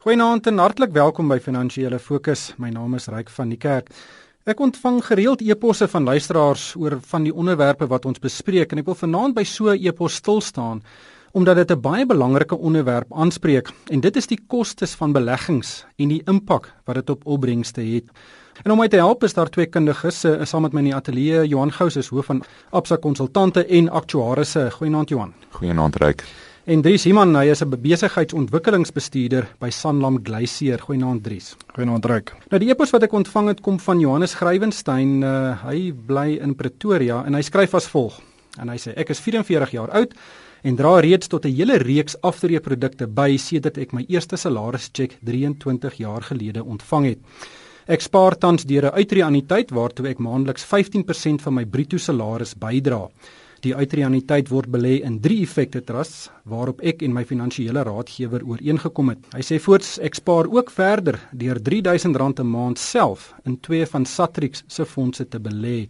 Goeienaand en hartlik welkom by Finansiële Fokus. My naam is Ryk van die Kerk. Ek ontvang gereeld e-posse van luisteraars oor van die onderwerpe wat ons bespreek en ek wil vanaand by so 'n e-pos stil staan omdat dit 'n baie belangrike onderwerp aanspreek en dit is die kostes van beleggings en die impak wat dit op opbrengste het. En om my te help is daar twee kundiges saam met my in die ateljee. Johan Gous is hoof van Absa Konsultante en aktuarisse. Goeienaand Johan. Goeienaand Ryk. En Dries Himan, hy is 'n besigheidsontwikkelingsbestuurder by Sanlam Glacier. Goeienaand Dries. Goeienaand Ryk. Nou die e-pos wat ek ontvang het kom van Johannes Grywenstein. Uh, hy bly in Pretoria en hy skryf as volg. En hy sê ek is 44 jaar oud en dra reeds tot 'n hele reeks aftreeprodukte by sedert ek my eerste salarischeck 23 jaar gelede ontvang het. Ek spaar tans deur 'n uitreaniteit waartoe ek maandeliks 15% van my bruto salaris bydra. Die uitreaniteit word belê in 3 effekte trusts waarop ek en my finansiële raadgewer ooreengekom het. Hy sê voorts ek spaar ook verder deur R3000 'n maand self in twee van Satrix se fondse te belê.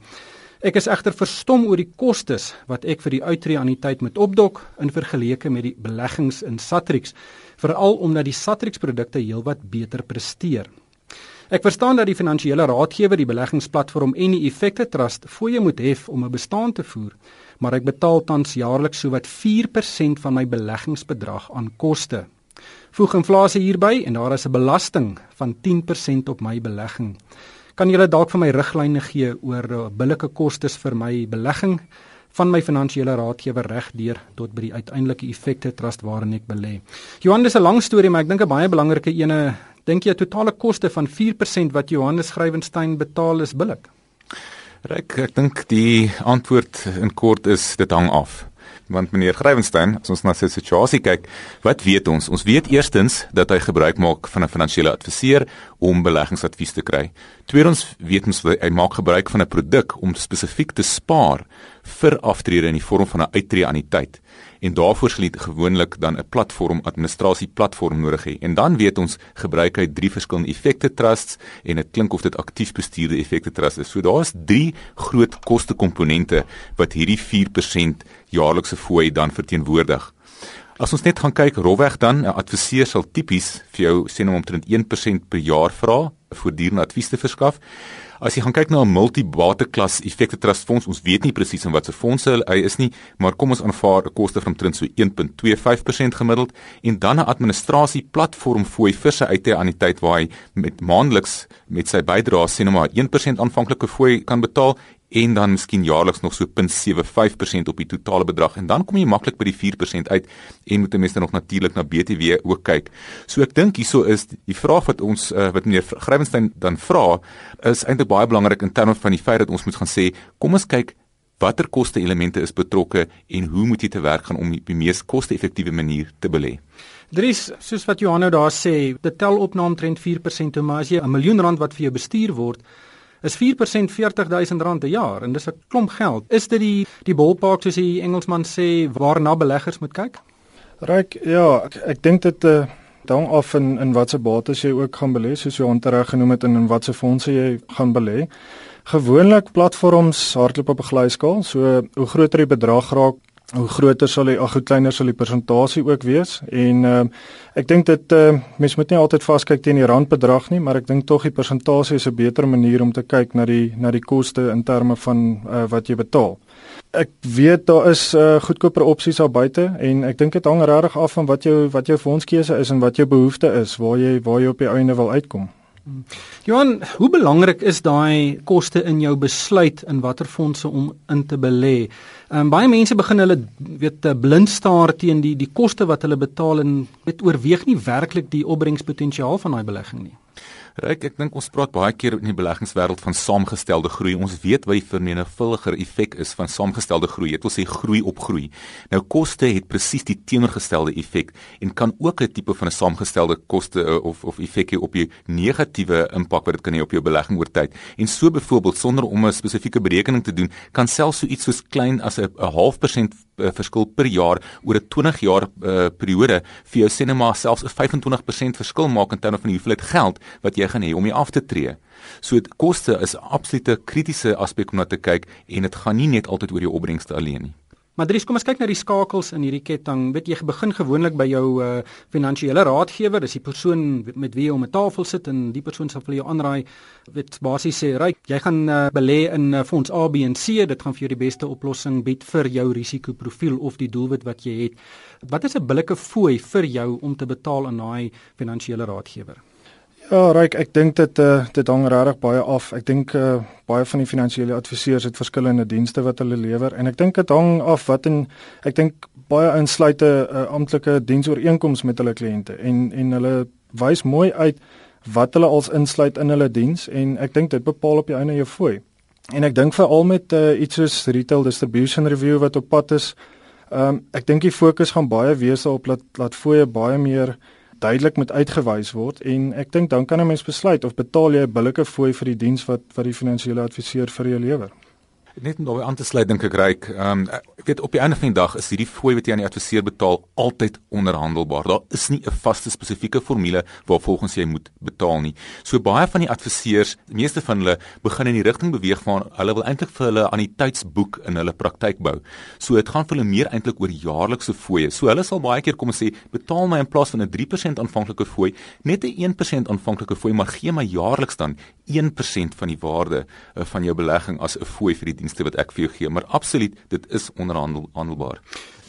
Ek is egter verstom oor die kostes wat ek vir die uitreaniteit moet opdok in vergelyking met die beleggings in Satrix, veral omdat die Satrix produkte heelwat beter presteer. Ek verstaan dat die finansiële raadgewer die beleggingsplatform en die Effekte Trust fooie moet hef om 'n bestaan te voer, maar ek betaal tans jaarliks sowat 4% van my beleggingsbedrag aan koste. Voeg inflasie hierby en daar is 'n belasting van 10% op my belegging. Kan julle dalk vir my riglyne gee oor uh, billike kostes vir my belegging van my finansiële raadgewer reg deur tot by die uiteindelike Effekte Trust waarin ek belê? Johan, dis 'n lang storie, maar ek dink 'n baie belangrike ene Dink jy totale koste van 4% wat Johannes Grywenstein betaal is billik? Rek, ek dink die antwoord in kort is dit hang af. Want meneer Grywenstein, as ons na sy situasie kyk, wat weet ons? Ons weet eerstens dat hy gebruik maak van 'n finansiële adviseur om beleggingsadvies te kry. Tweedens weet ons hy maak gebruik van 'n produk om spesifiek te spaar vir aftrede in die vorm van 'n uittreeanniteit en daarvoor sal jy gewoonlik dan 'n platform administrasie platform nodig hê. En dan weet ons gebruik hy drie verskillende effekte trusts en dit klink of dit aktief bestuurde effekte trusts is. So daar's drie groot koste komponente wat hierdie 4% jaarlikse fooi dan verteenwoordig. As ons net gaan kyk rofweg dan 'n adviseur sal tipies vir jou sê nou omtrent 1% per jaar vra dierne advies te verskaf. As jy gaan kyk na 'n multibate klas effekte trust fonds, ons weet nie presies in watter fondse hy is nie, maar kom ons aanvaar 'n koste van omtrent so 1.25% gemiddeld en dan 'n administrasie platform fooi vir sy uiteindelik waar hy met maandeliks met sy bydraes sien nou maar 1% aanvanklike fooi kan betaal en dan miskien jaarliks nog so 0.75% op die totale bedrag en dan kom jy maklik by die 4% uit en moet ten minste nog natuurlik na BTW ook kyk. So ek dink hieso is die vraag wat ons uh, wat meneer Grywenstein dan vra is eintlik baie belangrik in terme van die feit dat ons moet gaan sê kom ons kyk watter koste elemente is betrokke en hoe moet jy te werk gaan om die mees koste-effektiewe manier te belê. Dries, soos wat Johanno daar sê, dit tel op na omtrent 4% maar as jy 'n miljoen rand wat vir jou bestuur word is 4% 40000 rand per jaar en dis 'n klomp geld. Is dit die die ballpark soos die Engelsman sê waarna beleggers moet kyk? Ryk, ja, ek, ek dink dit uh hang af in in watter bates jy ook gaan belê, soos jy ontereg genoem het en in watter fondse jy gaan belê. Gewoonlik platforms hardloop op 'n glyskaal, so hoe groter die bedrag raak, hoe groter sal die ag hoe kleiner sal die persentasie ook wees en uh, ek dink dit uh, mens moet nie altyd vaskyk teen die randbedrag nie maar ek dink tog die persentasie is 'n beter manier om te kyk na die na die koste in terme van uh, wat jy betaal. Ek weet daar is uh, goedkoper opsies daar buite en ek dink dit hang regtig af van wat jou wat jou fondskeuse is en wat jou behoefte is waar jy waar jy op die einde wil uitkom. Johan, hoe belangrik is daai koste in jou besluit in watter fondse om in te belê? Ehm um, baie mense begin hulle weet blind staar teen die die koste wat hulle betaal en weet oorweeg nie werklik die opbrengspotensiaal van daai belegging nie. Ryk, ek dink ons praat baie keer in die beleggingswêreld van saamgestelde groei. Ons weet wat die vermenigvuldiger effek is van saamgestelde groei. Dit wil sê groei op groei. Nou koste het presies die teenoorgestelde effek en kan ook 'n tipe van 'n saamgestelde koste eh, of of effek hê op jou negatiewe impak wat dit kan hê op jou belegging oor tyd. En so byvoorbeeld sonder om 'n spesifieke berekening te doen, kan selfs so iets soos klein as 'n 0.5% eh, verskil per jaar oor 'n 20 jaar uh, periode vir jou sê net maar selfs 'n 25% verskil maak in terme van die hoeveelheid geld wat jy gaan hê om jy af te tree. So dit koste is 'n absolute kritiese aspek om na te kyk en dit gaan nie net altyd oor jou opbrengste alleen nie. Maar Dries, kom ons kyk na die skakels in hierdie ketting. Weet jy begin gewoonlik by jou uh, finansiële raadgewer, dis die persoon met wie jy om 'n tafel sit en die persoon sal vir jou aanraai. Weet basies sê, "Ryk, jy gaan uh, belê in uh, fonds A, B en C. Dit gaan vir jou die beste oplossing bied vir jou risikoprofiel of die doelwit wat jy het." Wat is 'n billike fooi vir jou om te betaal aan daai finansiële raadgewer? Ja, Ryk, ek dink dit uh, dit hang regtig baie af. Ek dink uh, baie van die finansiële adviseurs het verskillende dienste wat hulle lewer en ek dink dit hang af wat en ek dink baie insluite 'n uh, amptelike diensooreenkoms met hulle kliënte en en hulle wys mooi uit wat hulle als insluit in hulle diens en ek dink dit bepaal op die einde jou fooi. En ek dink veral met uh, iets soos retail distribution review wat op pad is, um, ek dink die fokus gaan baie wees op laat laat fooie baie meer duidelik moet uitgewys word en ek dink dan kan 'n mens besluit of betaal jy 'n billike fooi vir die diens wat wat die finansiële adviseur vir jou lewer. Net om daarbey aan te sluit dink ek reik. Ehm um, ek weet op die einde van die dag is hierdie fooi wat jy aan die adviseur betaal altyd onderhandelbaar. Daar is nie 'n vaste spesifieke formule waarvolgens jy moet betaal nie. So baie van die adviseurs, die meeste van hulle begin in die rigting beweeg van hulle wil eintlik vir hulle anniteitsboek in hulle praktyk bou. So dit gaan vir hulle meer eintlik oor jaarlikse fooie. So hulle sal baie keer kom en sê betaal my in plaas van 'n 3% aanvanklike fooi net 'n 1% aanvanklike fooi, maar gee my jaarliks dan 1% van die waarde uh, van jou belegging as 'n fooi vir die dienste wat ek vir jou gee, maar absoluut dit is onderhandelbaar.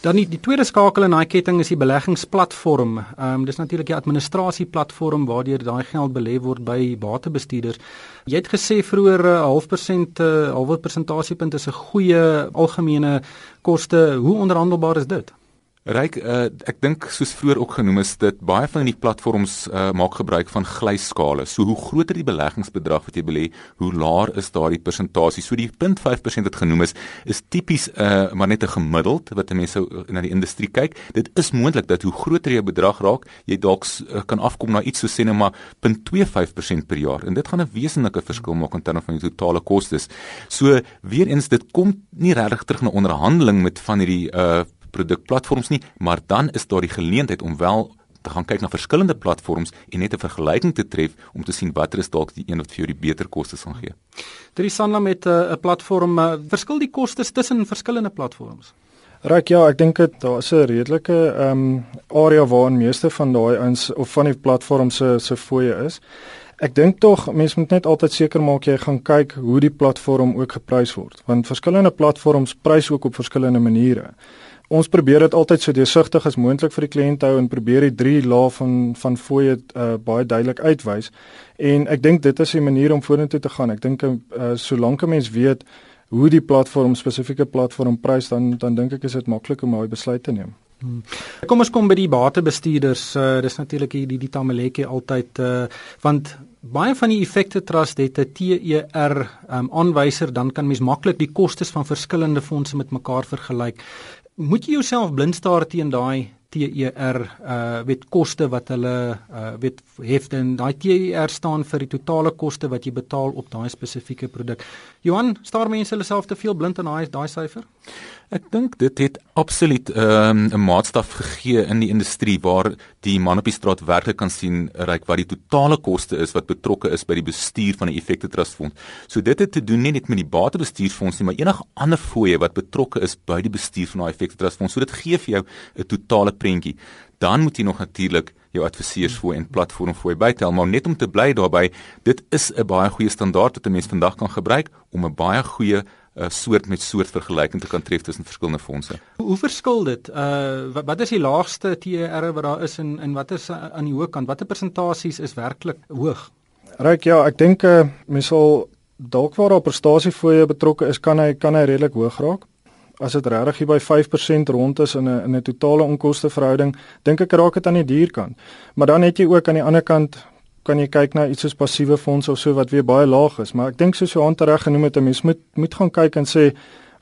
Dan die, die tweede skakel in daai ketting is die beleggingsplatform. Ehm um, dis natuurlik die administrasieplatform waardeur daai geld belê word by batebestuurders. Jy het gesê vroeër 'n uh, half persent, 'n uh, halwe persentasiepunt is 'n goeie algemene koste. Hoe onderhandelbaar is dit? Ryk, uh, ek dink soos vroeër ook genoem is dit baie van die platforms uh, maak gebruik van glyskale. So hoe groter die beleggingsbedrag wat jy belê, hoe laer is daardie persentasie. So die 0.5% wat genoem is, is tipies uh, maar net 'n gemiddeld wat mense sou na die industrie kyk. Dit is moontlik dat hoe groter jou bedrag raak, jy dalk uh, kan afkom na iets so sê net maar 0.25% per jaar. En dit gaan 'n wesenlike verskil maak in terme van die totale kostes. So weer eens dit kom nie regtig terug na onderhandeling met van hierdie uh, produkplatforms nie, maar dan is daar die geleentheid om wel te gaan kyk na verskillende platforms en net 'n vergelyking te tref om te sien watter is dalk die een wat vir jou die beter kostes gaan gee. Trisanla met eh, 'n uh, platform, uh, verskil die kostes tussen verskillende platforms? Reg ja, ek dink dit daar is 'n redelike ehm um, area waarin meeste van daai ons of van die platforms se se fooie is. Ek dink tog mense moet net altyd seker maak jy gaan kyk hoe die platform ook geprys word, want verskillende platforms prys ook op verskillende maniere ons probeer dit altyd so deursigtig as moontlik vir die kliënt hou en probeer die drie lae van van fooie uh, baie duidelik uitwys. En ek dink dit is 'n manier om vorentoe te gaan. Ek dink uh, solank 'n mens weet hoe die platform spesifieke platform prys dan dan dink ek is dit maklik om daai besluit te neem. Hmm. Kom ons kom by die batebestuurders. Uh, dis natuurlik die die Tamaleke altyd uh, want baie van die effekte trust het 'n TER um, aanwyser dan kan mens maklik die kostes van verskillende fondse met mekaar vergelyk moet jy jouself blind staar teen daai TER uh weet koste wat hulle uh weet hefte en daai TER staan vir die totale koste wat jy betaal op daai spesifieke produk. Johan, staar mense hulle self te veel blind aan daai daai syfer? Ek dink dit het absoluut ehm, 'n um, maatstaf gegee in die industrie waar die man op die straat werklik kan sien reik wat die totale koste is wat betrokke is by die bestuur van 'n effekte trust fonds. So dit het te doen nie net met die batebestuursfonds nie, maar enige ander fooie wat betrokke is by die bestuur van daai effekte trust fonds. So dit gee vir jou 'n totale prentjie. Dan moet jy nog natuurlik jou adviseursfooi en platformfooi bytel, maar net om te bly daarbey, dit is 'n baie goeie standaard wat 'n mens vandag kan gebruik om 'n baie goeie 'n uh, soort met soort vergelyking te kan tref tussen verskillende fondse. Hoe, hoe verskil dit? Uh wat, wat is die laagste TER wat daar is en en wat is uh, aan die hoë kant? Watter persentasies is werklik hoog? Ryk ja, ek dink uh mens sal dalk waar daar prestasiefooie betrokke is, kan hy kan hy redelik hoog raak. As dit regtig hier by 5% rond is in 'n in 'n totale onkoste verhouding, dink ek raak dit aan die duur kant. Maar dan het jy ook aan die ander kant kan jy kyk na iets soos passiewe fondse of so wat weer baie laag is, maar ek dink soos Johan reg genoem het, 'n mens moet moet gaan kyk en sê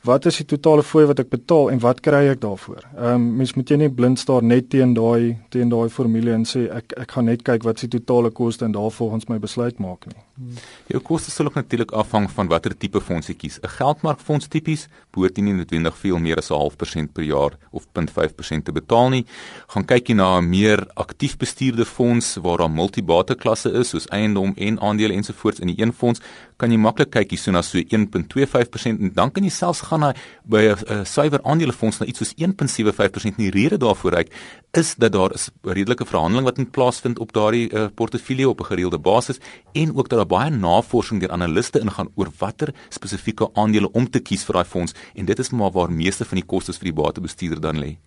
wat is die totale fooi wat ek betaal en wat kry ek daarvoor? Ehm um, mens moet jy nie blind staar net teen daai teen daai formule en sê ek ek gaan net kyk wat is die totale koste en daarvolgens my besluit maak nie. Hmm. Jou koste sal ook natuurlik afhang van watter tipe fonds jy kies. 'n Geldmarkfonds tipies behoort nie noodwendig veel meer as 'n half persent per jaar of 0.5% te betaal nie. Gaan kyk jy na 'n meer aktief bestuurde fonds waar daar multibate klasse is soos eiendom en aandele ensovoorts in die een fonds, kan jy maklik kyk hierso na so 1.25% en dan kan jy selfs gaan hy by 'n suiwer aandelefonds na iets soos 1.75% nie rede daarvoor uit is dat daar 'n redelike verhandeling wat moet plaasvind op daardie uh, portefeulje op 'n gereelde basis en ook dat daar baie navorsing deur analiste ingaan oor watter spesifieke aandele om te kies vir daai fonds en dit is maar waar meeste van die kostes vir die batebestuurder dan lê.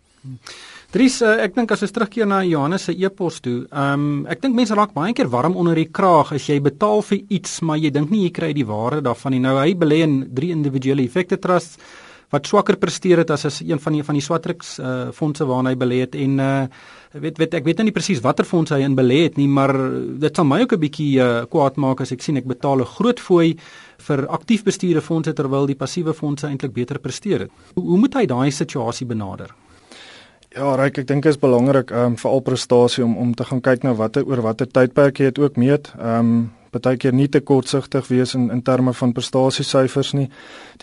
Dries, uh, ek dink as ons terugkeer na Johannes se e-pos toe, ehm um, ek dink mense raak baie keer warm onder die kraag as jy betaal vir iets, maar jy dink nie jy kry die waarde daarvan nie. Nou hy belê in drie individuele effekte trusts wat swakker presteer het as as een van die van die Swatrix uh, fondse waarna hy belê het en uh, weet weet ek weet nou nie presies watter fonds hy in belê het nie, maar dit sal my ook 'n bietjie uh, kwaad maak as ek sien ek betaal 'n groot fooi vir aktief bestuurde fondse terwyl die passiewe fondse eintlik beter presteer het. Hoe, hoe moet hy daai situasie benader? Ja, Ryk, ek dink dit is belangrik um vir al prestasie om om te gaan kyk na watter oor watter tydperk jy dit ook meet. Um partykeer nie te kortsigtig wees in in terme van prestasiesyfers nie.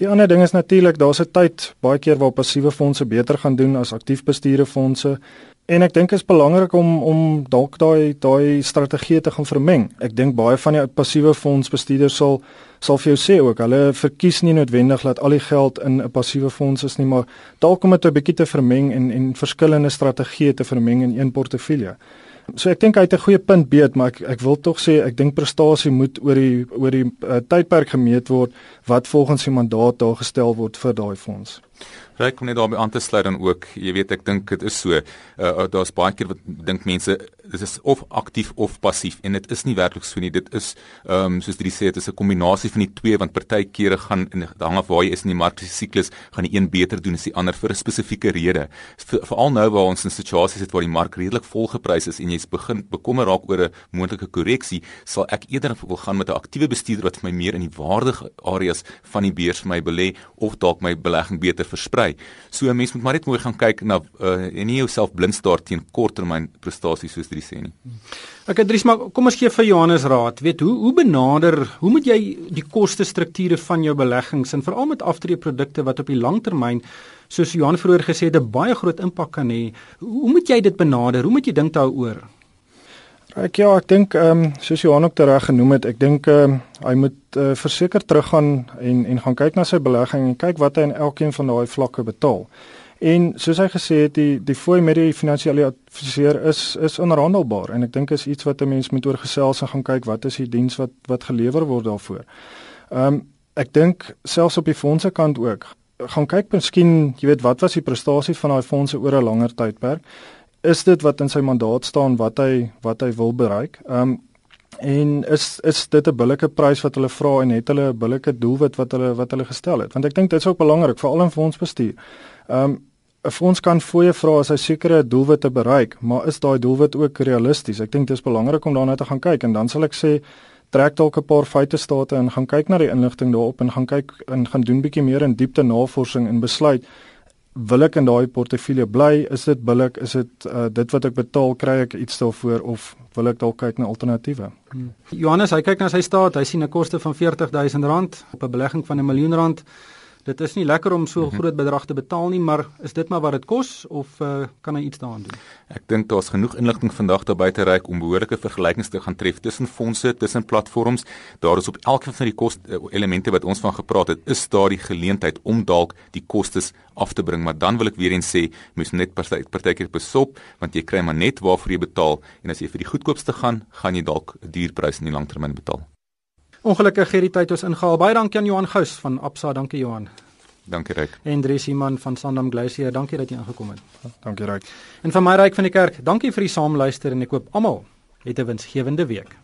Die ander ding is natuurlik daar's 'n tyd baie keer waar passiewe fondse beter gaan doen as aktief bestuurde fondse. En ek dink dit is belangrik om om dalk daai daai strategie te gaan vermeng. Ek dink baie van die passiewe fondsbestuurders sal sal vir jou sê ook, hulle verkies nie noodwendig dat al die geld in 'n passiewe fonds is nie, maar dalk om dit 'n bietjie te vermeng en en verskillende strategieë te vermeng in een portefeulje. So ek dink hy het 'n goeie punt beet, maar ek ek wil tog sê ek dink prestasie moet oor die oor die uh, tydperk gemeet word wat volgens die mandaat daar gestel word vir daai fonds. Ek kom net daarby aan te sluit dan ook. Jy weet ek dink dit is so. Uh, daar's baie keer wat dink mense dit is of aktief of passief en dit is nie werklik so nie. Dit is ehm um, soos jy sê dit is 'n kombinasie van die twee want partykeere gaan in hang af waar jy is in die marksiklus gaan die een beter doen as die ander vir 'n spesifieke rede. Veral nou waar ons in situasies het waar die mark redelik volgeprys is en jy's begin bekommer raak oor 'n moontlike korreksie, sal ek eerder wil gaan met 'n aktiewe bestuurder wat my meer in die waardige areas van die beurs vir my belê of dalk my belegging beter versprei. So 'n mens moet maar net mooi gaan kyk na uh, en nie jouself blind staar teen korttermyn prestasies soos dit sê nie. Ek Dries maar kom ons gee vir Johannes raad. Weet hoe hoe benader, hoe moet jy die koste strukture van jou beleggings en veral met aftreeprodukte wat op die lang termyn soos Johan vroeër gesê het 'n baie groot impak kan hê. Hoe moet jy dit benader? Hoe moet jy dink daaroor? Ek ja, ek dink ehm um, soos Johan ook reg genoem het, ek dink ehm um, hy moet uh, verseker teruggaan en en gaan kyk na sy belegging en kyk wat hy in elkeen van daai vlakke betaal. En soos hy gesê het, die die fooi met die finansiële adviseur is is onhandelbaar en ek dink is iets wat 'n mens moet oorgesels en gaan kyk wat is die diens wat wat gelewer word daarvoor. Ehm um, ek dink selfs op die fondse kant ook gaan kyk miskien, jy weet, wat was die prestasie van daai fondse oor 'n langer tydperk? Is dit wat in sy mandaat staan wat hy wat hy wil bereik. Ehm um, en is is dit 'n billike prys wat hulle vra en het hulle 'n billike doelwit wat hulle wat hulle gestel het? Want ek dink dit is ook belangrik veral in fondsbestuur. Ehm um, 'n fonds kan fooie vra as hy sekere doelwitte bereik, maar is daai doelwit ook realisties? Ek dink dit is belangrik om daarna te gaan kyk en dan sal ek sê trek dalk 'n paar feite state en gaan kyk na die inligting daarop en gaan kyk en gaan doen bietjie meer in diepte navorsing en besluit wil ek in daai portefeulje bly? Is dit billik? Is dit uh, dit wat ek betaal, kry ek iets daarvoor of wil ek dalk kyk na alternatiewe? Hmm. Johannes, hy kyk na sy staat, hy sien 'n koste van R40000 op 'n belegging van 'n miljoen rand. Dit is nie lekker om so 'n mm -hmm. groot bedrag te betaal nie, maar is dit maar wat dit kos of uh, kan hy iets daaraan doen? Ek dink daar's genoeg inligting vandag daar buite reik om behoorlike vergelykings te gaan tref tussen fondse, tussen platforms. Daar is op elkeen van die kos eh, elemente wat ons van gepraat het, is daar die geleentheid om dalk die kostes af te bring, maar dan wil ek weer eens sê, mens net partykeer besop want jy kry maar net waarvoor jy betaal en as jy vir die goedkoopste gaan, gaan jy dalk 'n duur prys in die langtermyn betaal. Ongelukkig hierdie tyd ons ingehaal. Baie dankie aan Johan Gous van Absa. Dankie Johan. Dankie Ryk. En Dries Iman van Sandam Glacier. Dankie dat jy ingekom het. Dankie Ryk. En van my Ryk van die kerk. Dankie vir die saamluister en ek hoop almal het 'n winsgewende week.